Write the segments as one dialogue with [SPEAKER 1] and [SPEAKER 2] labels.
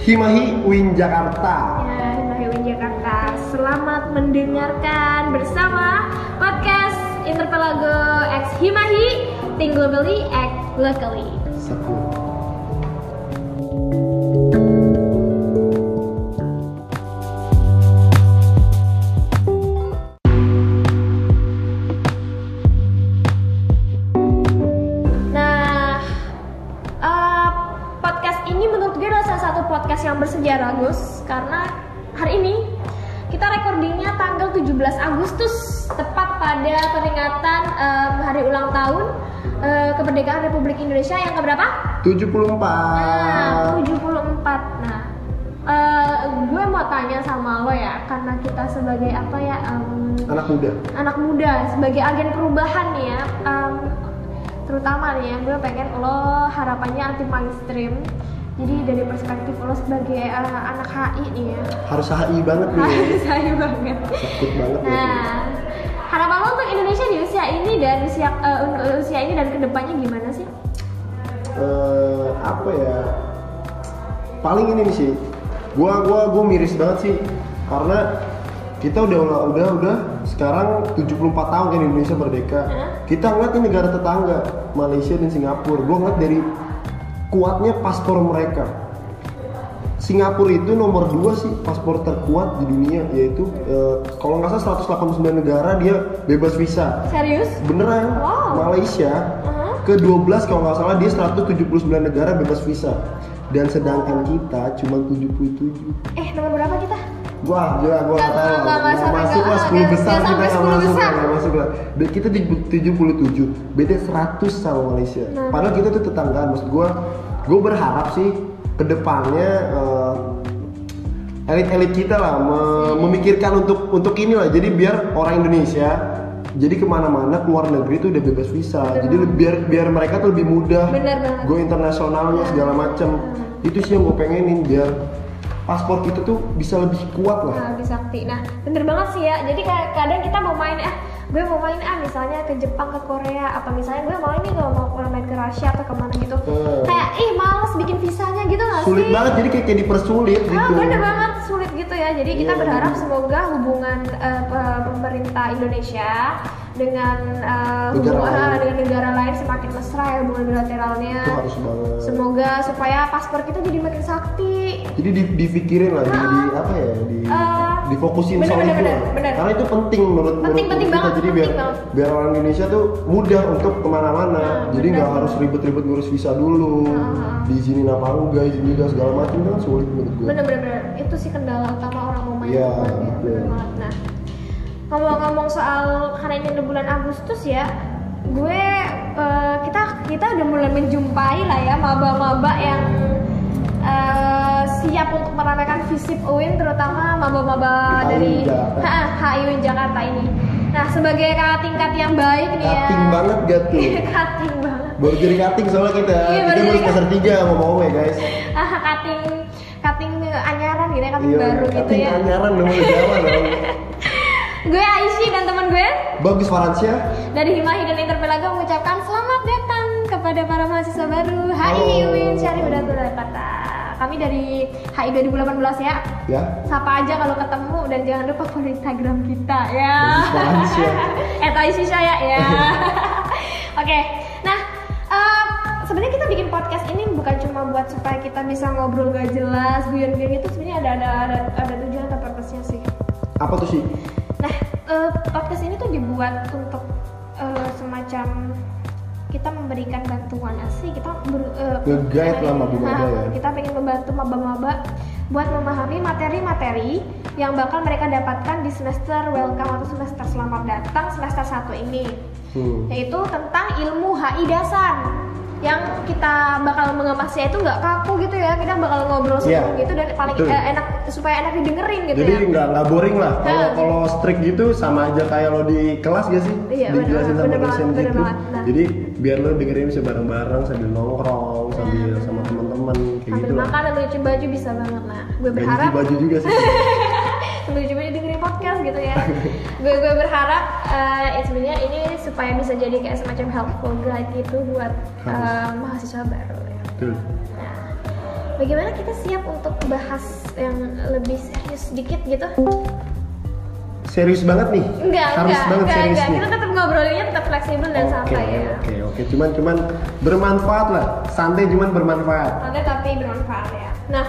[SPEAKER 1] Himahi Win Jakarta.
[SPEAKER 2] ya Himahewan Jakarta. Selamat mendengarkan bersama podcast Interpelago X Himahi Think Globally Act Locally. Indonesia yang keberapa?
[SPEAKER 1] 74.
[SPEAKER 2] Nah, 74. Nah, eh, gue mau tanya sama lo ya, karena kita sebagai apa ya? em,
[SPEAKER 1] Anak muda.
[SPEAKER 2] anak muda sebagai agen perubahan nih ya em, terutama nih ya gue pengen lo harapannya anti mainstream jadi dari perspektif lo sebagai eh, anak HI nih ya
[SPEAKER 1] Harus HI banget nih.
[SPEAKER 2] harus HI banget
[SPEAKER 1] Takut banget
[SPEAKER 2] nah harapan lo untuk Indonesia di usia ini dan usia untuk usia ini dan ke depannya gimana sih
[SPEAKER 1] Eh, apa ya? Paling ini nih sih. Gua gua gua miris banget sih karena kita udah udah udah sekarang 74 tahun kan Indonesia merdeka.
[SPEAKER 2] Hah?
[SPEAKER 1] Kita ngeliat nih negara tetangga Malaysia dan Singapura. Gua ngeliat dari kuatnya paspor mereka. Singapura itu nomor dua sih paspor terkuat di dunia yaitu eh, kalau nggak salah 189 negara dia bebas visa.
[SPEAKER 2] serius
[SPEAKER 1] Beneran?
[SPEAKER 2] Wow.
[SPEAKER 1] Malaysia
[SPEAKER 2] Uh-huh.
[SPEAKER 1] ke 12 kalau nggak salah dia 179 negara bebas visa. Dan sedangkan kita cuma 77.
[SPEAKER 2] eh nomor berapa kita
[SPEAKER 1] Wah, gila gua tahu.
[SPEAKER 2] nggak Nggak sampai-
[SPEAKER 1] masuk lah
[SPEAKER 2] nggak-
[SPEAKER 1] 10
[SPEAKER 2] nggak-
[SPEAKER 1] besar kita
[SPEAKER 2] 10
[SPEAKER 1] masuk lah, nggak masuk lah. Dan kita di 77, beda 100 sama Malaysia.
[SPEAKER 2] Nah.
[SPEAKER 1] Padahal kita tuh tetanggaan. Maksud gua, gua berharap sih ke depannya eh, elit-elit kita lah me- memikirkan untuk untuk inilah. Jadi biar orang Indonesia jadi ke mana-mana keluar negeri itu udah bebas visa. Jadi le- biar biar mereka tuh lebih mudah.
[SPEAKER 2] Bener.
[SPEAKER 1] Go internasionalnya segala macam. Itu sih yang gue pengenin biar paspor kita tuh bisa lebih kuat lah.
[SPEAKER 2] Nah, bisa sakti. Nah, bener banget sih ya. Jadi ka- kadang kita mau main ah, gue mau main ah misalnya ke Jepang, ke Korea, apa misalnya gue mau ini kalau mau main ke Rusia atau ke mana gitu.
[SPEAKER 1] Hmm.
[SPEAKER 2] Kayak ih males bikin visanya gitu gak
[SPEAKER 1] Sulit
[SPEAKER 2] sih?
[SPEAKER 1] banget jadi kayak, kayak dipersulit
[SPEAKER 2] Ah,
[SPEAKER 1] gitu.
[SPEAKER 2] bener banget sulit ya. Jadi kita
[SPEAKER 1] Iya,
[SPEAKER 2] berharap semoga hubungan eh, pe- pemerintah Indonesia dengan eh,
[SPEAKER 1] Negara
[SPEAKER 2] hubungan
[SPEAKER 1] lain.
[SPEAKER 2] ah, dengan negara lain semakin mesra ya hubungan bilateralnya.
[SPEAKER 1] Itu harus banget.
[SPEAKER 2] Semoga supaya paspor kita jadi makin sakti.
[SPEAKER 1] Jadi di, dipikirin lah, di, di apa ya, di
[SPEAKER 2] Eh,
[SPEAKER 1] difokusin
[SPEAKER 2] bener,
[SPEAKER 1] soal
[SPEAKER 2] bener,
[SPEAKER 1] itu.
[SPEAKER 2] bener, bener.
[SPEAKER 1] Karena itu penting menurut
[SPEAKER 2] Penting,
[SPEAKER 1] menurut
[SPEAKER 2] penting
[SPEAKER 1] kita.
[SPEAKER 2] banget,
[SPEAKER 1] Jadi biar
[SPEAKER 2] banget.
[SPEAKER 1] biar orang Indonesia tuh mudah untuk ke mana-mana.
[SPEAKER 2] Nah,
[SPEAKER 1] Jadi nggak harus ribet-ribet ngurus visa dulu,
[SPEAKER 2] Nah.
[SPEAKER 1] diizinin apa enggak, izin juga segala macam kan sulit menurut gue.
[SPEAKER 2] Bener-bener itu sih kendala utama orang mau main
[SPEAKER 1] Iya,
[SPEAKER 2] ya. banget. Nah, ngomong-ngomong soal karena ini udah bulan Agustus ya, gue eh, kita kita udah mulai menjumpai lah ya maba-maba yang eh, siap untuk meramaikan visip UIN terutama maba-maba dari HIUIN Jakarta ini. Nah, sebagai kakak tingkat yang baik nih ya.
[SPEAKER 1] Cutting banget gak tuh?
[SPEAKER 2] cutting banget.
[SPEAKER 1] Baru jadi cutting soalnya kita.
[SPEAKER 2] Iya,
[SPEAKER 1] kita
[SPEAKER 2] baru
[SPEAKER 1] semester 3 ngomong-ngomong ya guys.
[SPEAKER 2] Ah, cutting cutting anyaran gitu ya, cutting
[SPEAKER 1] Iya,
[SPEAKER 2] baru gitu
[SPEAKER 1] cutting
[SPEAKER 2] ya.
[SPEAKER 1] anyaran dong udah Jawa dong.
[SPEAKER 2] Gue Aisyah dan teman gue
[SPEAKER 1] Bagus Valencia.
[SPEAKER 2] dari Himahi dan Interpelaga mengucapkan selamat datang kepada para mahasiswa baru HI. UIN Syarif Jakarta. Kami dari HI 2018 ya.
[SPEAKER 1] Ya.
[SPEAKER 2] Sapa aja kalau ketemu dan jangan lupa follow Instagram kita ya. Eh Aisyah ya. ya. Oke. Nah, eh, sebenarnya kita bikin podcast ini bukan cuma buat supaya kita bisa ngobrol gak jelas, guyon-guyon itu sebenarnya ada ada ada ada tujuan atau purpose-nya sih.
[SPEAKER 1] Apa tuh sih?
[SPEAKER 2] Nah, eh, podcast ini tuh dibuat untuk eh, semacam kita memberikan bantuan asli kita ber, eh,
[SPEAKER 1] Nge-guide lah
[SPEAKER 2] Nah,
[SPEAKER 1] ya.
[SPEAKER 2] kita pengen membantu maba-maba buat memahami materi-materi yang bakal mereka dapatkan di semester welcome atau semester selamat datang semester 1 ini
[SPEAKER 1] Hmm.
[SPEAKER 2] yaitu tentang ilmu HI dasar yang kita bakal mengemasnya itu nggak kaku gitu ya kita bakal ngobrol
[SPEAKER 1] Iya,
[SPEAKER 2] seru gitu dan paling
[SPEAKER 1] betul.
[SPEAKER 2] eh, enak supaya enak didengerin gitu
[SPEAKER 1] Jadi
[SPEAKER 2] ya
[SPEAKER 1] nggak nggak boring lah. Kalau
[SPEAKER 2] Nah.
[SPEAKER 1] kalau strict gitu sama aja kayak lo di kelas gak sih?
[SPEAKER 2] Iya,
[SPEAKER 1] Dijelasin sama
[SPEAKER 2] bener
[SPEAKER 1] dosen
[SPEAKER 2] banget,
[SPEAKER 1] gitu.
[SPEAKER 2] banget. Nah.
[SPEAKER 1] Jadi biar lo dengerin bisa bareng-bareng sambil nongkrong, sambil sama teman-teman kayak
[SPEAKER 2] sambil
[SPEAKER 1] gitu lah.
[SPEAKER 2] makan dan nyuci baju bisa banget nah gue berharap
[SPEAKER 1] cuci baju juga sih.
[SPEAKER 2] sambil coba dengerin podcast gitu ya gue gue berharap ya sebenarnya ini supaya bisa jadi kayak semacam helpful guide gitu buat
[SPEAKER 1] Harus.
[SPEAKER 2] mahasiswa baru ya
[SPEAKER 1] Betul.
[SPEAKER 2] Nah, bagaimana kita siap untuk bahas yang lebih serius sedikit gitu
[SPEAKER 1] Serius banget nih.
[SPEAKER 2] enggak
[SPEAKER 1] Harus
[SPEAKER 2] enggak
[SPEAKER 1] banget
[SPEAKER 2] enggak,
[SPEAKER 1] serius
[SPEAKER 2] enggak.
[SPEAKER 1] nih.
[SPEAKER 2] kita tetap ngobrolinnya tetap fleksibel dan
[SPEAKER 1] Oke,
[SPEAKER 2] santai ya
[SPEAKER 1] oke, oke. Cuman cuman bermanfaat lah. Santai cuman bermanfaat.
[SPEAKER 2] santai tapi bermanfaat ya nah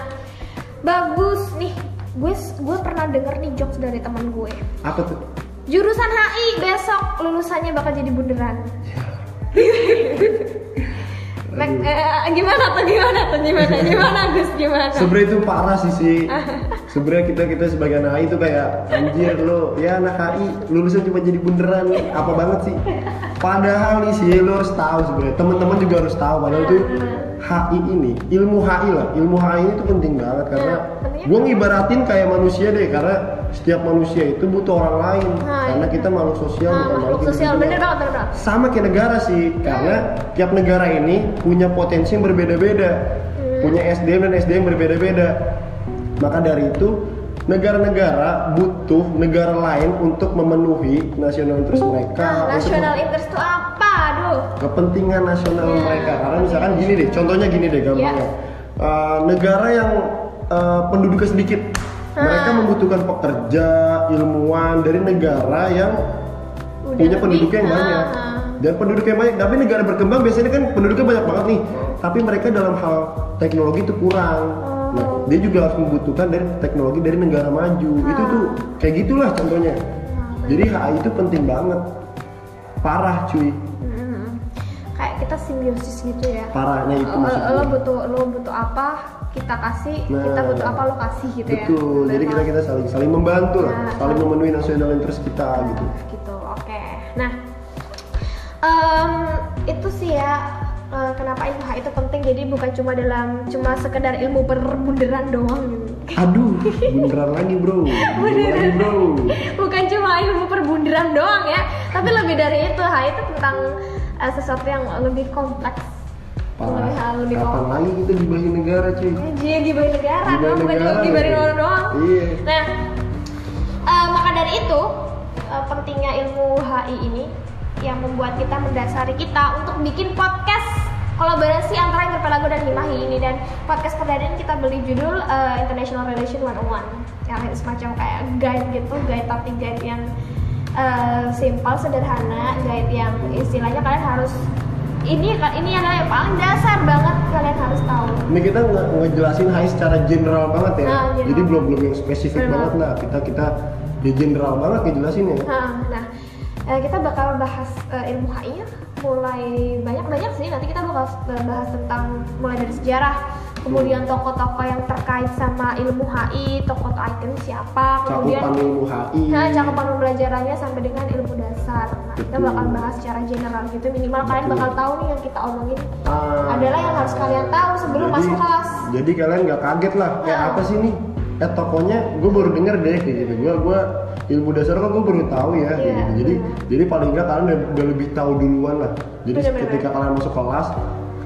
[SPEAKER 2] bagus nih gue gue pernah denger nih jokes dari teman gue
[SPEAKER 1] Apa tuh?
[SPEAKER 2] Jurusan HI besok lulusannya bakal jadi bunderan. Mek, eh, gimana tuh gimana tuh gimana gimana Gus gimana?
[SPEAKER 1] Sebenarnya itu parah sih sih. Sebenarnya kita kita sebagai anak HI itu kayak anjir lo ya anak HI lulusan cuma jadi bunderan apa banget sih. Padahal nih sih lo harus tahu sebenarnya teman-teman juga harus tahu padahal tuh HI ini ilmu HI lah. Ilmu HI ini tuh penting banget karena
[SPEAKER 2] pentingnya
[SPEAKER 1] gue ngibaratin kayak manusia deh karena setiap manusia itu butuh orang lain.
[SPEAKER 2] Nah,
[SPEAKER 1] karena
[SPEAKER 2] iya.
[SPEAKER 1] kita makhluk sosial
[SPEAKER 2] Nah,
[SPEAKER 1] bukan
[SPEAKER 2] makhluk sosial. bener banget bener banget.
[SPEAKER 1] sama kayak negara sih karena tiap negara ini punya potensi yang berbeda-beda. Punya SDM dan SDM berbeda-beda. Maka dari itu negara-negara butuh negara lain untuk memenuhi nasional interest mereka.
[SPEAKER 2] Nah,
[SPEAKER 1] untuk
[SPEAKER 2] national interest itu apa? Aduh.
[SPEAKER 1] kepentingan nasional
[SPEAKER 2] Ya,
[SPEAKER 1] mereka. Karena misalkan gini deh contohnya gini deh gampangnya. Eh, negara yang eh, penduduknya sedikit. Mereka
[SPEAKER 2] Hmm.
[SPEAKER 1] membutuhkan pekerja ilmuwan dari negara yang
[SPEAKER 2] Udah
[SPEAKER 1] punya
[SPEAKER 2] lebih-
[SPEAKER 1] penduduk yang banyak.
[SPEAKER 2] ah.
[SPEAKER 1] dan penduduk yang banyak. Tapi negara berkembang biasanya kan penduduknya banyak banget nih. Tapi mereka dalam hal teknologi itu kurang nah dia juga harus membutuhkan dari teknologi dari negara maju. Itu tuh kayak gitulah contohnya. Jadi HI itu penting banget. Parah cuy.
[SPEAKER 2] Hmm. Kayak kita simbiosis gitu ya.
[SPEAKER 1] parahnya itu
[SPEAKER 2] Lo, lo butuh lo butuh apa kita kasih
[SPEAKER 1] Nah,
[SPEAKER 2] kita butuh apa lo kasih gitu ya.
[SPEAKER 1] betul. Jadi kita kita saling saling membantu lah.
[SPEAKER 2] Nah,
[SPEAKER 1] saling
[SPEAKER 2] saling-
[SPEAKER 1] memenuhi nasional interest kita gitu.
[SPEAKER 2] Gitu oke. Nah em, itu sih ya eh, kenapa ilmu HI itu penting? Jadi bukan cuma dalam cuma sekedar ilmu perbunderan doang gitu.
[SPEAKER 1] Aduh beneran lagi bro. Beneran lagi bro.
[SPEAKER 2] Bukan cuma ilmu perbunderan doang ya tapi lebih dari itu HI itu tentang eh, sesuatu yang lebih kompleks. Lebih hal lebih
[SPEAKER 1] kapan
[SPEAKER 2] kompleks.
[SPEAKER 1] lagi kita dibahin negara cuy?
[SPEAKER 2] Iya, gibahin negara
[SPEAKER 1] Gibahin
[SPEAKER 2] bukan cuma gibahin orang doang.
[SPEAKER 1] Iya.
[SPEAKER 2] Nah, eh, maka dari itu eh, pentingnya ilmu HI ini yang membuat kita mendasari kita untuk bikin podcast kolaborasi antara Interpelago dan Himahi ini dan podcast perdana ini kita beli judul eh, International Relation 101 yang semacam kayak guide gitu, guide tapi guide yang eh, simpel, sederhana, guide yang istilahnya kalian harus ini ini yang paling dasar banget kalian harus tahu.
[SPEAKER 1] ini kita nge ngejelasin HI secara general banget ya
[SPEAKER 2] Nah, general.
[SPEAKER 1] jadi belum belum yang spesifik
[SPEAKER 2] Benar.
[SPEAKER 1] banget lah kita kita di general banget ngejelasinnya
[SPEAKER 2] Nah, nah eh, kita bakal bahas eh, ilmu HI nya mulai banyak-banyak sih. Nanti kita bakal eh, bahas tentang mulai dari sejarah, kemudian tokoh-tokoh yang terkait sama ilmu HI, tokoh-tokoh icon siapa, kemudian
[SPEAKER 1] cakupan ilmu HI
[SPEAKER 2] Nah, cakupan pembelajarannya sampai dengan ilmu dasar. Nah, kita bakal bahas secara general gitu. Minimal kalian
[SPEAKER 1] Betul.
[SPEAKER 2] bakal tahu nih yang kita omongin
[SPEAKER 1] Ah,
[SPEAKER 2] adalah yang harus kalian tahu sebelum
[SPEAKER 1] jadi,
[SPEAKER 2] masuk kelas.
[SPEAKER 1] jadi kalian nggak kaget lah kayak
[SPEAKER 2] Nah.
[SPEAKER 1] apa sih nih eh tokonya gue baru denger deh gitu gue gue ilmu dasar kan gue baru tahu ya
[SPEAKER 2] Iya,
[SPEAKER 1] gitu. jadi
[SPEAKER 2] benar.
[SPEAKER 1] jadi paling nggak kalian udah, udah lebih tahu duluan lah jadi
[SPEAKER 2] Benar-benar.
[SPEAKER 1] ketika kalian masuk kelas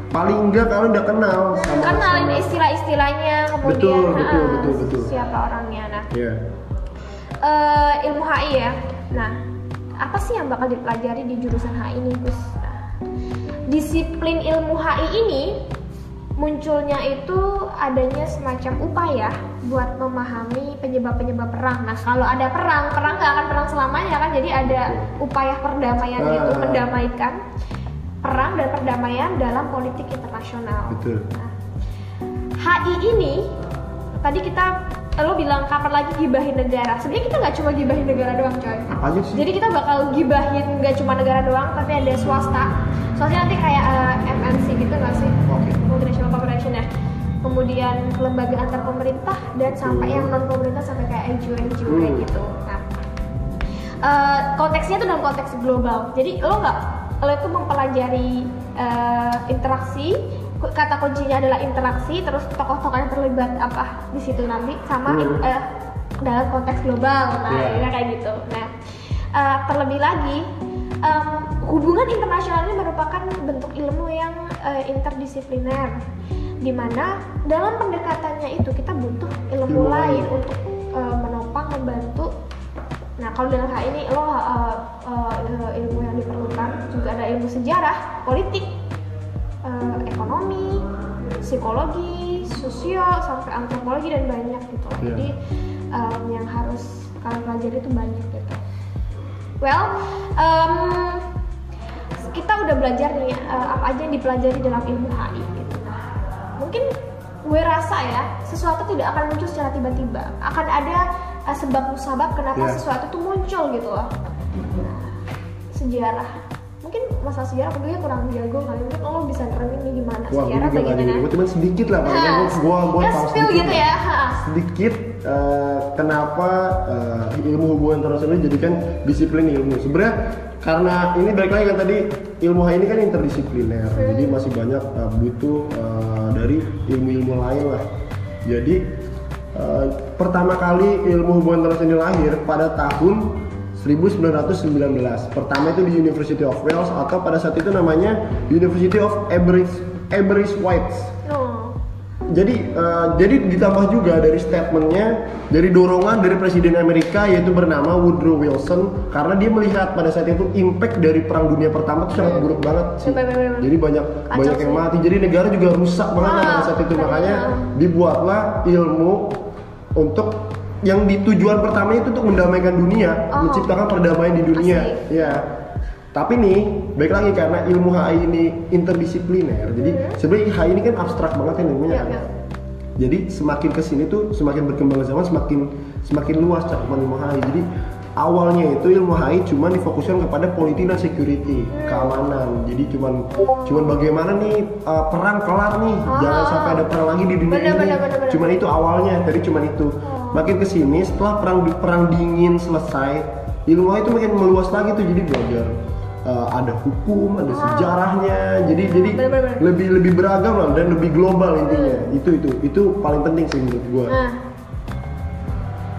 [SPEAKER 1] paling enggak kalian udah kenal sama
[SPEAKER 2] Kenalin istilah-istilahnya, kemudian
[SPEAKER 1] Betul, betul,
[SPEAKER 2] ah,
[SPEAKER 1] betul, betul.
[SPEAKER 2] siapa orangnya. Nah,
[SPEAKER 1] Iya.
[SPEAKER 2] eh, ilmu HI ya. Nah, apa sih yang bakal dipelajari di jurusan HI ini, Gus? Nah, disiplin ilmu HI ini munculnya itu adanya semacam upaya buat memahami penyebab-penyebab perang. Nah, kalau ada perang, perang nggak akan perang selamanya kan? Jadi ada upaya perdamaian itu
[SPEAKER 1] Ah.
[SPEAKER 2] mendamaikan perang dan perdamaian dalam politik internasional.
[SPEAKER 1] betul
[SPEAKER 2] Nah, HI ini tadi kita lo bilang kapan lagi gibahin negara. Sebenarnya kita nggak cuma gibahin negara doang, coy.
[SPEAKER 1] sih
[SPEAKER 2] Jadi kita bakal gibahin nggak cuma negara doang, tapi ada swasta. Soalnya nanti kayak eh, MNC gitu nggak sih? Corporation ya. Kemudian lembaga antar pemerintah dan sampai yang non pemerintah sampai kayak NGO NGO kayak
[SPEAKER 1] Hmm.
[SPEAKER 2] gitu. Nah, eh, konteksnya tuh dalam konteks global. Jadi lo nggak lo itu mempelajari eh, interaksi kata kuncinya adalah interaksi terus tokoh-tokoh yang terlibat apa di situ nanti sama
[SPEAKER 1] Hmm.
[SPEAKER 2] eh, dalam konteks global nah ya kayak gitu nah eh, terlebih lagi hubungan internasional ini merupakan bentuk ilmu yang eh, interdisipliner di mana dalam pendekatannya itu kita butuh ilmu,
[SPEAKER 1] Ilmu
[SPEAKER 2] lain untuk eh, menopang membantu Nah, kalau dalam hal ini lo uh, uh, ilmu yang diperlukan juga ada ilmu sejarah, politik, uh, ekonomi, psikologi, sosio, sampai antropologi dan banyak gitu.
[SPEAKER 1] Iya.
[SPEAKER 2] Jadi um, yang harus kalian pelajari itu banyak gitu. Well, um, kita udah belajar nih uh, apa aja yang dipelajari dalam ilmu HI gitu. Mungkin gue rasa ya sesuatu tidak akan muncul secara tiba-tiba. Akan ada uh, sebab musabab kenapa
[SPEAKER 1] Iya.
[SPEAKER 2] sesuatu itu muncul gitu loh. Nah, sejarah. Mungkin masalah sejarah gue kurang jago kali mungkin lo bisa neremin nih gimana
[SPEAKER 1] Wah,
[SPEAKER 2] sejarah
[SPEAKER 1] juga tadi
[SPEAKER 2] bagaimana.
[SPEAKER 1] gue cuma sedikit lah, paling
[SPEAKER 2] Nah,
[SPEAKER 1] gue gue tahu sedikit
[SPEAKER 2] gitu ya.
[SPEAKER 1] sedikit eh, kenapa eh, ilmu hubungan internasional dijadikan disiplin ilmu sebenarnya karena ini balik lagi kan tadi ilmu ini kan interdisipliner
[SPEAKER 2] Hmm.
[SPEAKER 1] jadi masih banyak eh, butuh eh, dari ilmu-ilmu lain lah jadi eh, pertama kali ilmu hubungan internasional lahir pada tahun 1919 pertama itu di University of Wales atau pada saat itu namanya University of Aberystwyth Aberystwyth
[SPEAKER 2] Oh.
[SPEAKER 1] jadi eh, jadi ditambah juga dari statementnya dari dorongan dari presiden Amerika yaitu bernama Woodrow Wilson karena dia melihat pada saat itu impact dari perang dunia pertama itu sangat buruk banget sih.
[SPEAKER 2] Bener, bener.
[SPEAKER 1] jadi banyak
[SPEAKER 2] Kacau
[SPEAKER 1] banyak yang mati. Jadi negara juga rusak banget lah
[SPEAKER 2] Ah,
[SPEAKER 1] pada saat itu. makanya dibuatlah ilmu untuk yang ditujuan pertama itu untuk mendamaikan dunia
[SPEAKER 2] Oh.
[SPEAKER 1] menciptakan perdamaian di dunia
[SPEAKER 2] Asik.
[SPEAKER 1] ya tapi nih baik lagi karena ilmu HI ini interdisipliner jadi
[SPEAKER 2] Hmm.
[SPEAKER 1] sebenarnya HI ini kan abstrak banget kan ilmunya
[SPEAKER 2] Iya,
[SPEAKER 1] kan
[SPEAKER 2] iya.
[SPEAKER 1] jadi semakin ke sini tuh semakin berkembang zaman semakin semakin luas cakupan ilmu HI. Jadi awalnya itu ilmu HI cuma difokuskan kepada politik dan security,
[SPEAKER 2] Hmm.
[SPEAKER 1] keamanan. Jadi cuman cuman bagaimana nih uh, perang kelar nih,
[SPEAKER 2] Ah.
[SPEAKER 1] jangan sampai ada perang lagi di dunia
[SPEAKER 2] Bener,
[SPEAKER 1] ini.
[SPEAKER 2] bener, bener, bener.
[SPEAKER 1] Cuman itu awalnya, tadi cuman itu.
[SPEAKER 2] Oh.
[SPEAKER 1] Makin ke sini setelah perang perang dingin selesai, ilmu HI itu makin meluas lagi tuh jadi belajar. uh, ada hukum, ada
[SPEAKER 2] Ah.
[SPEAKER 1] sejarahnya, jadi jadi
[SPEAKER 2] Bener, bener,
[SPEAKER 1] lebih lebih beragam lah dan lebih global intinya. Itu itu itu paling penting sih menurut gua.
[SPEAKER 2] Nah,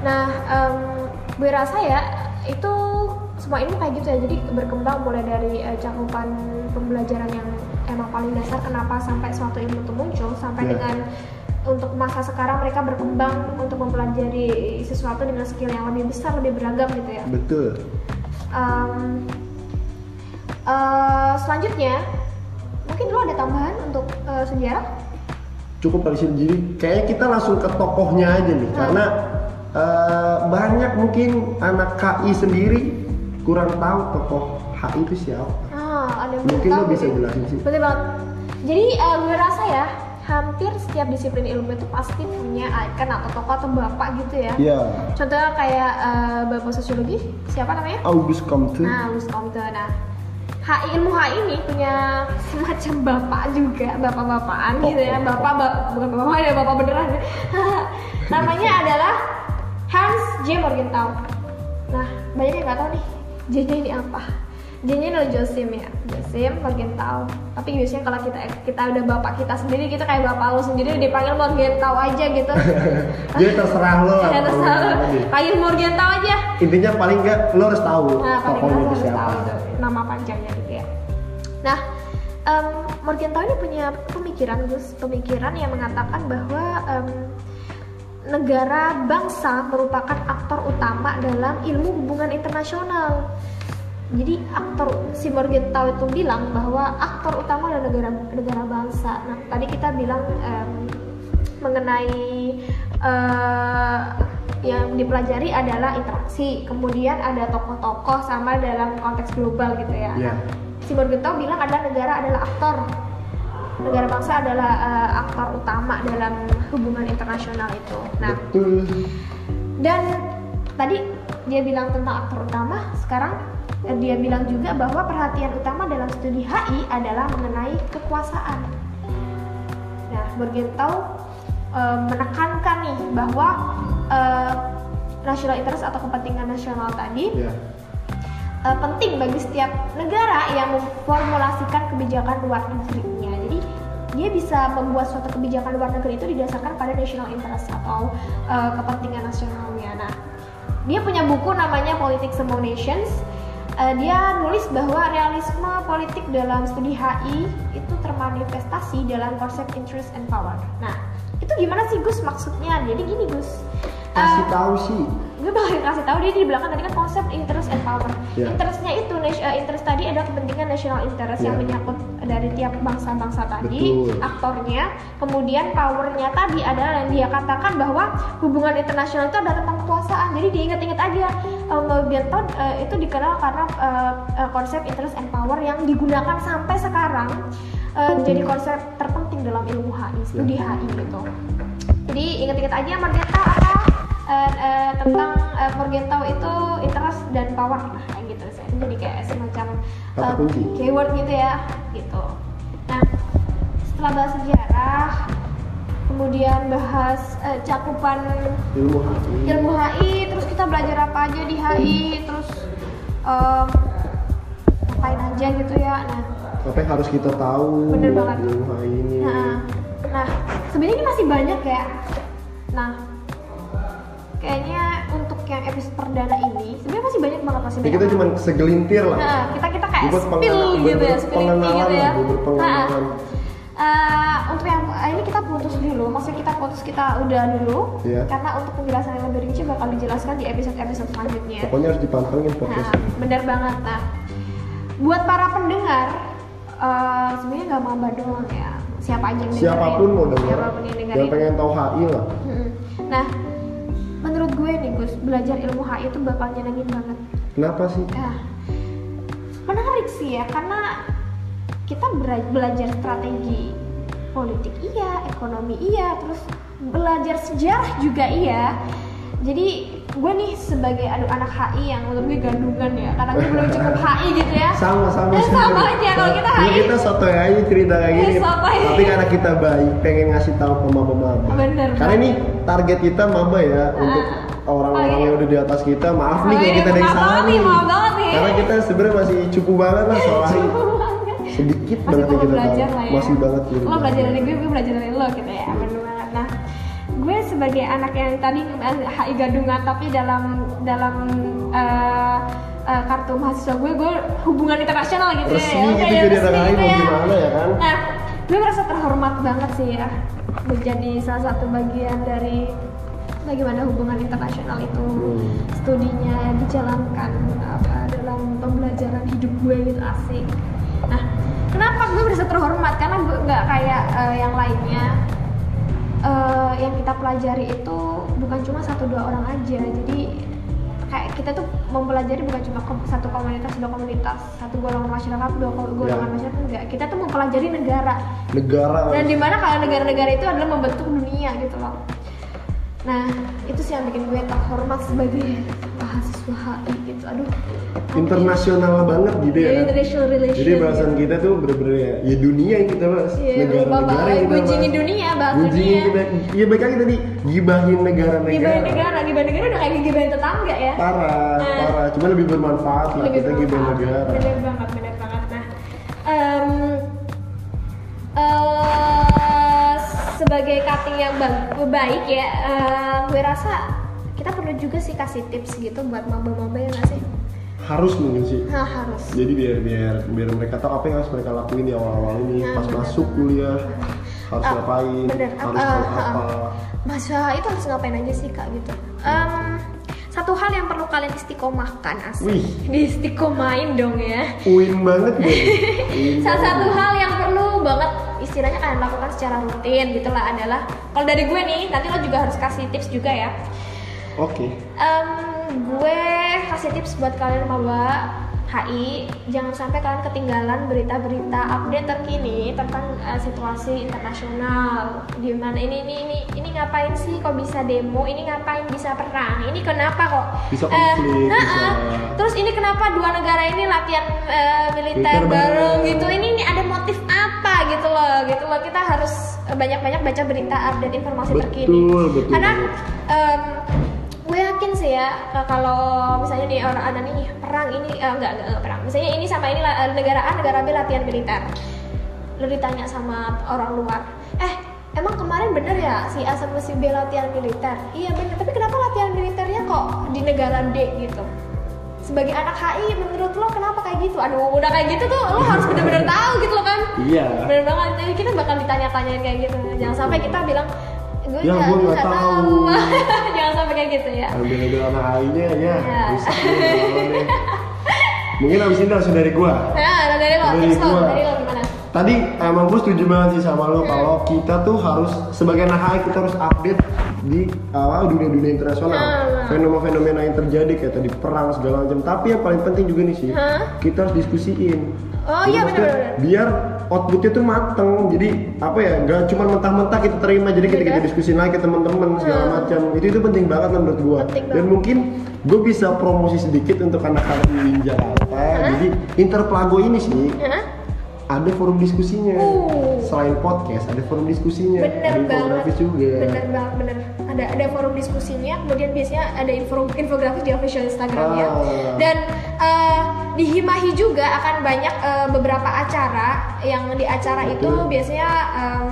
[SPEAKER 2] nah em, gue rasa ya itu semua ilmu kayak gitu ya. Jadi berkembang mulai dari eh, cakupan pembelajaran yang emang paling dasar kenapa sampai suatu ilmu itu muncul sampai
[SPEAKER 1] Iya.
[SPEAKER 2] dengan untuk masa sekarang mereka berkembang untuk mempelajari sesuatu dengan skill yang lebih besar, lebih beragam gitu ya.
[SPEAKER 1] Betul.
[SPEAKER 2] Em, eh, selanjutnya mungkin lo ada tambahan untuk eh, sejarah?
[SPEAKER 1] Cukup kali sih. Jadi kayaknya kita langsung ke tokohnya aja nih,
[SPEAKER 2] Hmm.
[SPEAKER 1] karena eh, banyak mungkin anak KI sendiri kurang tahu tokoh HI itu siapa.
[SPEAKER 2] Ah, ada
[SPEAKER 1] Mungkin lo bisa jelasin sih.
[SPEAKER 2] Betul banget. Jadi eh, gue rasa ya, hampir setiap disiplin ilmu itu pasti punya icon atau tokoh atau bapak gitu ya.
[SPEAKER 1] Ya,
[SPEAKER 2] Contohnya kayak eh, bapak sosiologi, siapa namanya?
[SPEAKER 1] August Comte.
[SPEAKER 2] Nah, Louis Comte. Nah, HI ilmu HI ini punya semacam bapak juga, bapak-bapakan gitu ya. Bapak, ba- bukan bapak ya, bapak beneran. Namanya adalah Hans J. Morgenthau. Nah, banyak yang nggak tahu nih, J-nya ini apa? J-nya adalah Josim ya, Josim Morgenthau. Tapi biasanya kalau kita kita udah bapak kita sendiri, kita kayak bapak lo sendiri dipanggil Morgenthau aja gitu.
[SPEAKER 1] Jadi terserah lo lah.
[SPEAKER 2] Ya, terserah lo. Panggil Morgenthau aja.
[SPEAKER 1] Intinya paling enggak lo harus tahu
[SPEAKER 2] Nah, paling
[SPEAKER 1] tokohnya
[SPEAKER 2] nggak
[SPEAKER 1] itu
[SPEAKER 2] harus
[SPEAKER 1] siapa.
[SPEAKER 2] tahu nama panjangnya gitu ya. Nah, em, Morgenthau ini punya pemikiran, Gus, pemikiran yang mengatakan bahwa em, negara bangsa merupakan aktor utama dalam ilmu hubungan internasional. Jadi aktor si Morgenthau itu bilang bahwa aktor utama adalah negara negara bangsa. Nah, tadi kita bilang em, mengenai eh, yang dipelajari adalah interaksi, kemudian ada tokoh-tokoh sama dalam konteks global gitu ya.
[SPEAKER 1] Iya.
[SPEAKER 2] Si Morgenthau bilang adalah negara adalah aktor, negara bangsa adalah eh, aktor utama dalam hubungan internasional itu. Nah,
[SPEAKER 1] Betul.
[SPEAKER 2] dan tadi dia bilang tentang aktor utama, sekarang dia bilang juga bahwa perhatian utama dalam studi HI adalah mengenai kekuasaan. Nah, Morgenthau eh, menekankan nih bahwa eh, national interest atau kepentingan nasional tadi
[SPEAKER 1] Ya.
[SPEAKER 2] eh, penting bagi setiap negara yang memformulasikan kebijakan luar negerinya. Jadi dia bisa membuat suatu kebijakan luar negeri itu didasarkan pada national interest atau eh, kepentingan nasionalnya. Nah, dia punya buku namanya Politics Among Nations. Eh, dia nulis bahwa realisme politik dalam studi HI itu termanifestasi dalam konsep interest and power. Nah, itu gimana sih Gus maksudnya? Jadi gini Gus.
[SPEAKER 1] Kasih
[SPEAKER 2] Eh,
[SPEAKER 1] tahu sih.
[SPEAKER 2] gue bakal kasih tahu dia di belakang tadi kan konsep interest and power.
[SPEAKER 1] Ya.
[SPEAKER 2] Interestnya itu eh, interest tadi adalah kepentingan national interest yang
[SPEAKER 1] Ya.
[SPEAKER 2] menyangkut dari tiap bangsa-bangsa tadi,
[SPEAKER 1] Betul.
[SPEAKER 2] aktornya. Kemudian powernya tadi adalah yang dia katakan bahwa hubungan internasional itu adalah tentang kekuasaan. Jadi diingat-ingat aja Melgenton eh, itu dikenal karena eh, konsep interest and power yang digunakan sampai sekarang eh, jadi konsep terpenting dalam ilmu HI, studi HI gitu. Jadi ingat-ingat aja Morgenthau apa eh, eh, tentang eh, Morgenthau itu interest dan power nah, kayak gitu sih. Jadi kayak semacam
[SPEAKER 1] kunci.
[SPEAKER 2] keyword gitu ya, gitu. Nah, setelah bahas sejarah, kemudian bahas eh, cakupan
[SPEAKER 1] Ilmu hati.
[SPEAKER 2] ilmu HI, terus kita belajar apa aja di HI, terus em, ngapain aja gitu ya. Nah,
[SPEAKER 1] Apa yang harus kita tahu
[SPEAKER 2] Bener banget.
[SPEAKER 1] ilmu hati ini?
[SPEAKER 2] Nah, nah sebenarnya ini masih banyak ya. Nah, kayaknya untuk yang episode perdana ini sebenarnya masih banyak banget masih
[SPEAKER 1] Ini
[SPEAKER 2] banyak.
[SPEAKER 1] kita cuma segelintir lah.
[SPEAKER 2] Nah, kita kita kayak
[SPEAKER 1] Buat
[SPEAKER 2] spill gitu ya,
[SPEAKER 1] pengenalan
[SPEAKER 2] gitu ya. Nah, ini kita putus dulu, maksudnya kita putus kita udah dulu,
[SPEAKER 1] Iya.
[SPEAKER 2] karena untuk penjelasan yang lebih rinci bakal dijelaskan di episode-episode selanjutnya.
[SPEAKER 1] Pokoknya harus dipantengin podcast.
[SPEAKER 2] Nah, benar banget. Nah, buat para pendengar, eh, sebenarnya nggak maba doang ya. Siapa aja yang dengerin.
[SPEAKER 1] Siapa pun mau denger,
[SPEAKER 2] Siapa pun yang
[SPEAKER 1] yang
[SPEAKER 2] dengerin.
[SPEAKER 1] pengen tahu HI lah.
[SPEAKER 2] Nah, menurut gue nih Gus, belajar ilmu HI itu bakal nyenengin banget.
[SPEAKER 1] Kenapa sih?
[SPEAKER 2] Ya, menarik sih ya, karena kita bela- belajar strategi politik iya, ekonomi iya, terus belajar sejarah juga iya. Jadi gue nih sebagai aduh anak HI yang menurut gue gandungan ya, karena gue belum cukup HI gitu ya.
[SPEAKER 1] Sama sama
[SPEAKER 2] Eh, sama aja kalau kita
[SPEAKER 1] Ini
[SPEAKER 2] HI.
[SPEAKER 1] kita sotoy aja cerita kayak
[SPEAKER 2] Eh,
[SPEAKER 1] gini.
[SPEAKER 2] sotoy.
[SPEAKER 1] Tapi karena kita baik, pengen ngasih tahu ke maba-maba.
[SPEAKER 2] Bener
[SPEAKER 1] Karena ini target kita maba ya untuk
[SPEAKER 2] Ah.
[SPEAKER 1] orang-orang
[SPEAKER 2] Oh, iya.
[SPEAKER 1] yang udah di atas kita. Maaf
[SPEAKER 2] Oh,
[SPEAKER 1] nih kalau
[SPEAKER 2] iya,
[SPEAKER 1] kita ada yang salah
[SPEAKER 2] nih,
[SPEAKER 1] nih.
[SPEAKER 2] maaf banget nih.
[SPEAKER 1] Karena kita sebenarnya masih cukup banget lah soal. Sedikit
[SPEAKER 2] masih
[SPEAKER 1] banget yang kita
[SPEAKER 2] belajar
[SPEAKER 1] tahu.
[SPEAKER 2] lah ya
[SPEAKER 1] Masih banget gitu.
[SPEAKER 2] lo belajar dari gue gue belajar dari lo gitu ya bener banget nah gue sebagai anak yang tadi HI gadungan tapi dalam dalam eh, eh, kartu mahasiswa gue gue hubungan internasional gitu
[SPEAKER 1] Resmi
[SPEAKER 2] ya
[SPEAKER 1] gitu
[SPEAKER 2] Kayak
[SPEAKER 1] jadi
[SPEAKER 2] resmi gitu
[SPEAKER 1] mau gimana ya kan?
[SPEAKER 2] nah gue merasa terhormat banget sih ya menjadi salah satu bagian dari bagaimana hubungan internasional itu
[SPEAKER 1] Hmm.
[SPEAKER 2] studinya dijalankan apa dalam pembelajaran hidup gue gitu asik nah kenapa gue merasa terhormat? Karena gue nggak kayak eh, yang lainnya. Eh, yang kita pelajari itu bukan cuma satu dua orang aja. Jadi kayak kita tuh mempelajari bukan cuma satu komunitas dua komunitas satu golongan masyarakat dua kol- golongan
[SPEAKER 1] Ya.
[SPEAKER 2] masyarakat enggak. Kita tuh mempelajari negara.
[SPEAKER 1] Negara.
[SPEAKER 2] dan di mana kalau negara-negara itu adalah membentuk dunia gitu loh. Nah itu sih yang bikin gue terhormat sebagai mahasiswa HI aduh
[SPEAKER 1] internasional banget gitu ya.
[SPEAKER 2] Ya,
[SPEAKER 1] kan?
[SPEAKER 2] international relations
[SPEAKER 1] Jadi bahasan
[SPEAKER 2] gitu.
[SPEAKER 1] kita tuh bener-bener ya, ya dunia yang kita bahas,
[SPEAKER 2] Iya,
[SPEAKER 1] negara-negara yang kita bahas.
[SPEAKER 2] dunia, bahas dunia.
[SPEAKER 1] kita, ya baik lagi tadi gibahin negara-negara.
[SPEAKER 2] gibahin negara gibahin negara udah kayak gibahin tetangga ya
[SPEAKER 1] Parah,
[SPEAKER 2] Nah.
[SPEAKER 1] parah. Cuma lebih bermanfaat lah
[SPEAKER 2] lebih
[SPEAKER 1] kita gibahin negara.
[SPEAKER 2] bener banget bener banget nah em, eh, sebagai cutting yang baik ya eh, gue rasa kita perlu juga sih kasih tips gitu buat maba-maba ya nggak sih
[SPEAKER 1] Harus mungkin sih.
[SPEAKER 2] nah harus
[SPEAKER 1] Jadi biar biar biar mereka tahu apa yang harus mereka lakuin di awal-awal ini,
[SPEAKER 2] Nah,
[SPEAKER 1] pas
[SPEAKER 2] bener.
[SPEAKER 1] masuk kuliah harus
[SPEAKER 2] Ah,
[SPEAKER 1] ngapain,
[SPEAKER 2] bener.
[SPEAKER 1] harus
[SPEAKER 2] Ah,
[SPEAKER 1] tahu
[SPEAKER 2] ah,
[SPEAKER 1] apa.
[SPEAKER 2] ah. Masa itu harus ngapain aja sih kak gitu Em, satu hal yang perlu kalian istiqomahkan asli
[SPEAKER 1] Wih.
[SPEAKER 2] di istiqomahin dong ya
[SPEAKER 1] Uin banget deh. Uin
[SPEAKER 2] Salah
[SPEAKER 1] banget
[SPEAKER 2] satu hal yang perlu banget istilahnya kalian lakukan secara rutin gitulah adalah kalau dari gue nih nanti lo juga harus kasih tips juga ya.
[SPEAKER 1] Oke.
[SPEAKER 2] Em, gue kasih tips buat kalian maba HI jangan sampai kalian ketinggalan berita-berita update terkini tentang eh, situasi internasional. Di mana ini ini ini ini ngapain sih? Kok bisa demo? Ini ngapain bisa perang? Ini kenapa kok?
[SPEAKER 1] Bisa
[SPEAKER 2] Eh,
[SPEAKER 1] konflik,
[SPEAKER 2] nah,
[SPEAKER 1] bisa-
[SPEAKER 2] terus ini kenapa dua negara ini latihan eh, militer bareng gitu? Ini ini ada motif apa gitu loh gitu loh. Kita harus banyak-banyak baca berita update informasi
[SPEAKER 1] Betul,
[SPEAKER 2] terkini.
[SPEAKER 1] Betul
[SPEAKER 2] karena
[SPEAKER 1] banget.
[SPEAKER 2] Sih ya eh, kalau misalnya nih orang ada nih perang ini eh, enggak, enggak enggak perang. Misalnya ini sama ini eh, negara A negara B latihan militer. Lu ditanya sama orang luar eh emang kemarin bener ya si A sama si B latihan militer? Iya bener tapi kenapa latihan militernya kok di negara D? Gitu. Sebagai anak HI menurut lo kenapa kayak gitu? Aduh udah kayak gitu tuh lo harus bener-bener tahu gitu loh kan.
[SPEAKER 1] Iya.
[SPEAKER 2] bener banget. Jadi kita bakal ditanya-tanyain kayak gitu. Jangan sampai kita bilang gue
[SPEAKER 1] Ya,
[SPEAKER 2] gue
[SPEAKER 1] nggak
[SPEAKER 2] nggak tahu
[SPEAKER 1] tahu."
[SPEAKER 2] jangan sampai kayak gitu ya
[SPEAKER 1] Ambil ambil anak AI-nya ya. Mungkin abis ini langsung dari gua.
[SPEAKER 2] nah dari lo
[SPEAKER 1] Dari Tadi emang gue setuju banget sih sama lo kalau kita tuh harus sebagai anak kita harus update di uh, dunia-dunia internasional,
[SPEAKER 2] Nah.
[SPEAKER 1] fenomena-fenomena yang terjadi kayak tadi perang segala macam. Tapi yang paling penting juga nih sih,
[SPEAKER 2] Hah?
[SPEAKER 1] kita harus diskusiin.
[SPEAKER 2] Oh, iya, benar-benar.
[SPEAKER 1] Biar outputnya tuh mateng. Jadi apa ya? Gak cuma mentah-mentah kita terima. Jadi kita kita
[SPEAKER 2] Benar.
[SPEAKER 1] diskusin lagi ke teman-teman segala
[SPEAKER 2] Hmm.
[SPEAKER 1] macam. Itu itu penting banget lah menurut gua.
[SPEAKER 2] Penting
[SPEAKER 1] Dan
[SPEAKER 2] banget.
[SPEAKER 1] mungkin gue bisa promosi sedikit untuk anak-anak di Jakarta. Jadi Interplago ini sih ada forum diskusinya
[SPEAKER 2] Uh.
[SPEAKER 1] selain podcast ada forum diskusinya
[SPEAKER 2] bener
[SPEAKER 1] ada
[SPEAKER 2] banget
[SPEAKER 1] infografis juga
[SPEAKER 2] bener banget bener ada ada forum diskusinya kemudian biasanya ada info infografis di official instagramnya
[SPEAKER 1] Ah.
[SPEAKER 2] dan eh, di Himahi juga akan banyak eh, beberapa acara yang di acara itu biasanya em,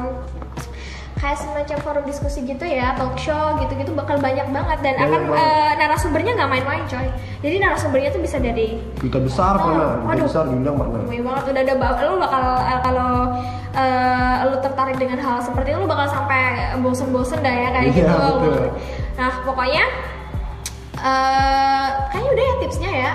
[SPEAKER 2] kayak semacam forum diskusi gitu ya talk show gitu-gitu bakal banyak banget dan akan eh, narasumbernya nggak main-main coy jadi narasumbernya tuh bisa dari
[SPEAKER 1] duta besar pernah duta besar diundang pernah
[SPEAKER 2] Ramai banget udah ada lu bakal eh, kalau eh, lu tertarik dengan hal seperti itu lu bakal sampai bosen-bosen dah ya kayak
[SPEAKER 1] Iya,
[SPEAKER 2] gitu.
[SPEAKER 1] betul.
[SPEAKER 2] Nah pokoknya eh kayaknya udah ya tipsnya ya.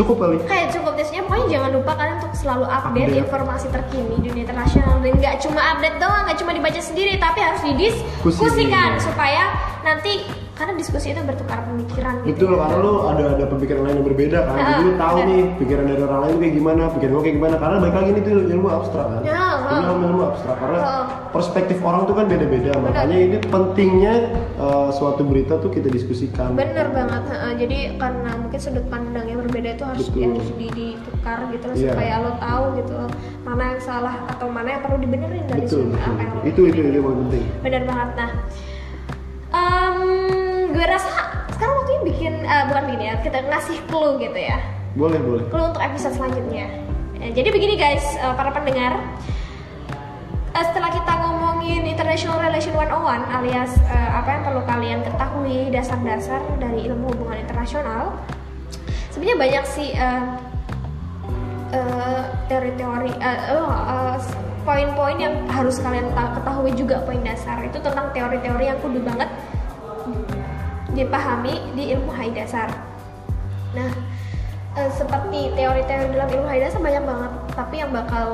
[SPEAKER 1] Cukup kali
[SPEAKER 2] Kayak cukup tipsnya pokoknya jangan lupa kalian untuk selalu update
[SPEAKER 1] Update.
[SPEAKER 2] informasi terkini dunia internasional dan nggak cuma update doang, nggak cuma dibaca sendiri tapi harus didiskusikan
[SPEAKER 1] Diskusi.
[SPEAKER 2] supaya nanti karena diskusi itu bertukar pemikiran gitu.
[SPEAKER 1] Betul, karena lu ada ada pemikiran lain yang berbeda kan.
[SPEAKER 2] Ah,
[SPEAKER 1] Jadi lu tahu
[SPEAKER 2] benar.
[SPEAKER 1] nih pikiran dari orang lain kayak gimana, pikiran gua kayak gimana. Karena balik lagi ini tuh ilmu abstrak kan.
[SPEAKER 2] Ya,
[SPEAKER 1] Ini
[SPEAKER 2] ah.
[SPEAKER 1] ilmu abstrak karena
[SPEAKER 2] Ah.
[SPEAKER 1] perspektif orang tuh kan beda-beda. Makanya ini pentingnya uh, suatu berita tuh kita diskusikan.
[SPEAKER 2] Bener banget, heeh. jadi karena mungkin sudut pandang yang berbeda itu harus
[SPEAKER 1] Betul.
[SPEAKER 2] harus di- ditukar gitu loh
[SPEAKER 1] Iya.
[SPEAKER 2] supaya lo tahu gitu loh mana yang salah atau mana yang perlu dibenerin dari
[SPEAKER 1] Betul,
[SPEAKER 2] sudut
[SPEAKER 1] betul.
[SPEAKER 2] apa yang lo
[SPEAKER 1] Itu itu itu yang penting.
[SPEAKER 2] bener banget nah em, gue rasa sekarang waktunya bikin eh, bukan bikin ya kita ngasih clue gitu ya.
[SPEAKER 1] Boleh, boleh.
[SPEAKER 2] clue untuk episode selanjutnya. Eh, jadi begini guys eh, para pendengar. Eh, setelah kita ngomongin International Relation 101 alias eh, apa yang perlu kalian ketahui dasar-dasar dari ilmu hubungan internasional sebenarnya banyak sih eh, eh, teori-teori eh, oh, eh, poin-poin yang harus kalian ta- ketahui juga poin dasar. Itu tentang teori-teori yang kudu banget dipahami di ilmu HI dasar. Nah eh, seperti teori-teori dalam ilmu HI dasar banyak banget tapi yang bakal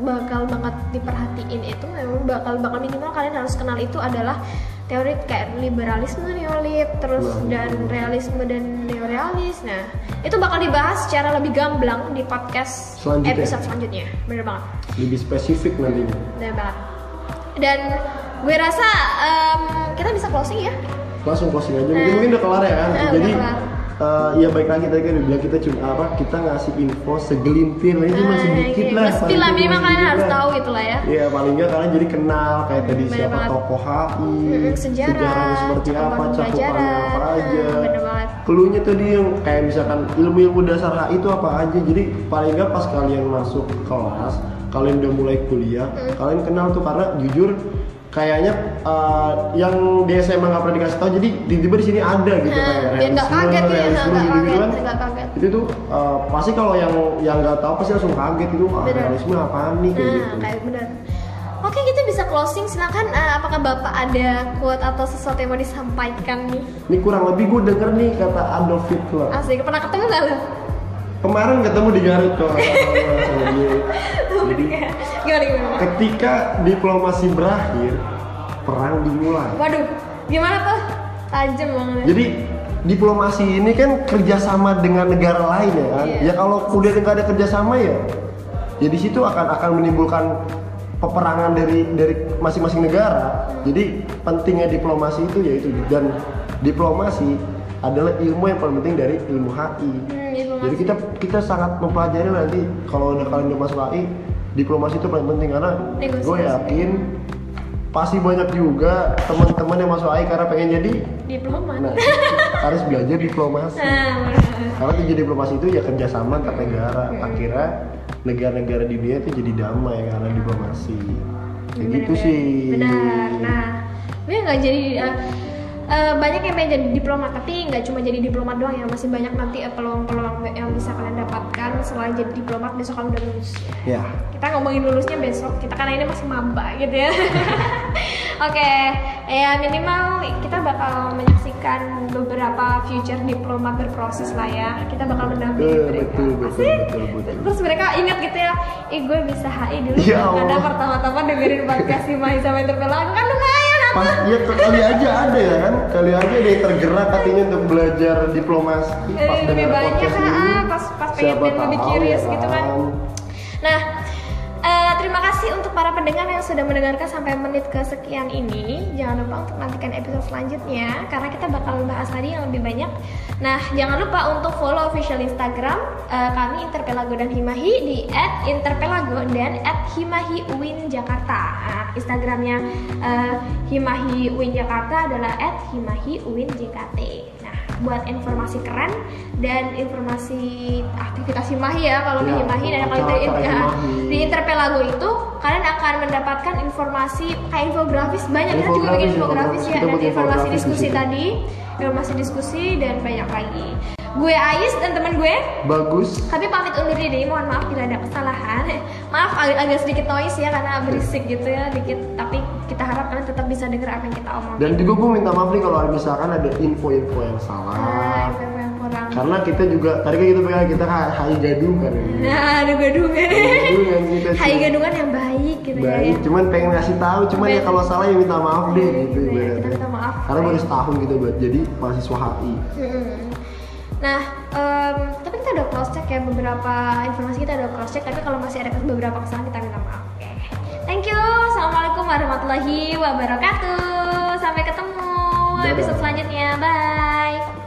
[SPEAKER 2] bakal banget diperhatiin itu memang bakal bakal minimal kalian harus kenal itu adalah teori kayak liberalisme neolib terus dan realisme dan neorealis. Nah itu bakal dibahas secara lebih gamblang di podcast
[SPEAKER 1] Selanjutnya.
[SPEAKER 2] episode selanjutnya. Bener banget.
[SPEAKER 1] Lebih spesifik nantinya.
[SPEAKER 2] bener banget. Dan gue rasa em, kita bisa closing ya
[SPEAKER 1] langsung closing aja mungkin
[SPEAKER 2] Eh.
[SPEAKER 1] mungkin udah kelar ya kan
[SPEAKER 2] Eh,
[SPEAKER 1] jadi eh, ya baik lagi tadi kan udah bilang kita cuma apa kita ngasih info segelintir ini cuma
[SPEAKER 2] Nah,
[SPEAKER 1] sedikit
[SPEAKER 2] gitu.
[SPEAKER 1] lah
[SPEAKER 2] Mesti lah minimal kalian harus tahu gitu lah ya
[SPEAKER 1] Iya paling nggak kalian jadi kenal kayak tadi
[SPEAKER 2] Bener
[SPEAKER 1] siapa
[SPEAKER 2] banget.
[SPEAKER 1] tokoh HI,
[SPEAKER 2] sejarah,
[SPEAKER 1] sejarahnya seperti apa, cakupannya apa aja.
[SPEAKER 2] Mm.
[SPEAKER 1] Keluhnya tadi yang kayak misalkan ilmu-ilmu dasar HI itu apa aja. Jadi paling nggak pas kalian masuk kelas, kalian udah mulai kuliah,
[SPEAKER 2] Mm.
[SPEAKER 1] kalian kenal tuh karena jujur kayaknya uh, yang di SMA nggak pernah dikasih tahu jadi tiba-tiba di sini ada gitu
[SPEAKER 2] Nah,
[SPEAKER 1] kayak
[SPEAKER 2] biar nggak kaget ya, nggak
[SPEAKER 1] gitu-gitu
[SPEAKER 2] kaget,
[SPEAKER 1] kan.
[SPEAKER 2] kaget.
[SPEAKER 1] itu tuh uh, pasti kalau yang yang nggak tahu pasti langsung kaget itu ah, realisme apaan nih kayak
[SPEAKER 2] Nah,
[SPEAKER 1] gitu
[SPEAKER 2] kayak bener. Oke, kita bisa closing. Silakan, eh, apakah bapak ada quote atau sesuatu yang mau disampaikan nih?
[SPEAKER 1] Ini kurang lebih gue denger nih kata Adolf Hitler.
[SPEAKER 2] Asik, pernah ketemu nggak lo?
[SPEAKER 1] Kemarin ketemu di Garut kok. Jadi
[SPEAKER 2] gimana gimana?
[SPEAKER 1] ketika diplomasi berakhir, perang dimulai.
[SPEAKER 2] Waduh, gimana tuh? Tajam banget.
[SPEAKER 1] Jadi diplomasi ini kan kerjasama dengan negara lain ya kan.
[SPEAKER 2] Iya.
[SPEAKER 1] Ya kalau udah nggak ada kerjasama ya, ya di situ akan akan menimbulkan peperangan dari dari masing-masing negara. Jadi pentingnya diplomasi itu yaitu dan diplomasi adalah ilmu yang paling penting dari ilmu HI.
[SPEAKER 2] Hmm,
[SPEAKER 1] Jadi kita kita sangat mempelajari nanti kalau udah kalian udah masuk HI, diplomasi itu paling penting karena gue yakin pasti banyak juga teman-teman yang masuk AI karena pengen jadi
[SPEAKER 2] diplomat.
[SPEAKER 1] Nah harus belajar diplomasi.
[SPEAKER 2] Nah, bener.
[SPEAKER 1] karena tujuan diplomasi itu ya kerjasama antar negara. Akhirnya negara-negara di dunia itu jadi damai karena diplomasi. Kayak gitu
[SPEAKER 2] Bener,
[SPEAKER 1] sih.
[SPEAKER 2] Benar. Nah gue nggak jadi eh, eh, banyak yang pengen jadi diplomat tapi nggak cuma jadi diplomat doang ya masih banyak nanti eh, peluang-peluang yang bisa kalian dapatkan selain jadi diplomat besok kalau udah lulus.
[SPEAKER 1] Ya.
[SPEAKER 2] Kita ngomongin lulusnya besok kita karena ini masih maba gitu ya. Oke ya minimal kita bakal menyaksikan beberapa future diplomat berproses lah ya. Kita bakal mendampingi
[SPEAKER 1] Betul,
[SPEAKER 2] mereka.
[SPEAKER 1] betul, betul,
[SPEAKER 2] Asik.
[SPEAKER 1] betul, betul.
[SPEAKER 2] terus mereka ingat gitu ya ih gue bisa HI dulu
[SPEAKER 1] Ya
[SPEAKER 2] karena pertama-tama dengerin podcast si Mai sama Interpelan kan lumayan
[SPEAKER 1] pas ya kali aja ada ya kan? Kali aja yang tergerak hatinya untuk belajar diplomasi pas
[SPEAKER 2] Eh, lebih
[SPEAKER 1] dengar
[SPEAKER 2] banyak ah, ah, pas pas pengen
[SPEAKER 1] siapa
[SPEAKER 2] pengen lebih curious
[SPEAKER 1] ya
[SPEAKER 2] gitu kan. Nah, eh, terima kasih untuk para pendengar yang sudah mendengarkan sampai menit kesekian ini. Jangan lupa untuk nantikan episode selanjutnya karena kita bakal bahas tadi yang lebih banyak. Nah, jangan lupa untuk follow official Instagram eh, kami Interpelago dan Himahi di @interpelago dan @himahiuinjakarta. Nah, Instagramnya eh, Himahi Uin Jakarta adalah @himahiuinjkt. Buat informasi keren dan informasi aktivitas Himahi ya. Kalau di
[SPEAKER 1] Ya,
[SPEAKER 2] Himahi dan kalau di, ya, di Interpelago itu kalian akan mendapatkan informasi kayak infografis. Banyak kita juga bikin
[SPEAKER 1] Infografis,
[SPEAKER 2] ya. dan informasi diskusi
[SPEAKER 1] situ.
[SPEAKER 2] tadi informasi diskusi dan banyak lagi gue Ais dan teman gue.
[SPEAKER 1] Bagus.
[SPEAKER 2] Tapi pamit undur diri mohon maaf bila ada kesalahan. Maaf agak, agak sedikit noise ya karena berisik gitu ya dikit. Tapi kita harap kalian tetap bisa dengar apa yang kita omongin.
[SPEAKER 1] Dan juga gue minta maaf nih kalau misalkan ada info-info yang
[SPEAKER 2] Ah,
[SPEAKER 1] salah
[SPEAKER 2] info yang kurang.
[SPEAKER 1] Karena kita juga tadi kan kita pegang kita kan hai gadung kan
[SPEAKER 2] nah ada gadungan
[SPEAKER 1] Gadungan
[SPEAKER 2] hai gadungan yang baik gitu ya.
[SPEAKER 1] Baik cuman pengen ngasih tahu cuman ya kalau salah ya minta maaf deh gitu ibaratnya.
[SPEAKER 2] kita minta maaf.
[SPEAKER 1] karena baru setahun gitu buat jadi mahasiswa HI
[SPEAKER 2] Mm-mm. Nah, em, tapi kita udah cross check ya beberapa informasi kita udah cross check. Tapi kalau masih ada beberapa kesalahan kita minta maaf. Oke. Thank you. Assalamualaikum warahmatullahi wabarakatuh. Sampai ketemu
[SPEAKER 1] Dadah.
[SPEAKER 2] episode selanjutnya. Bye.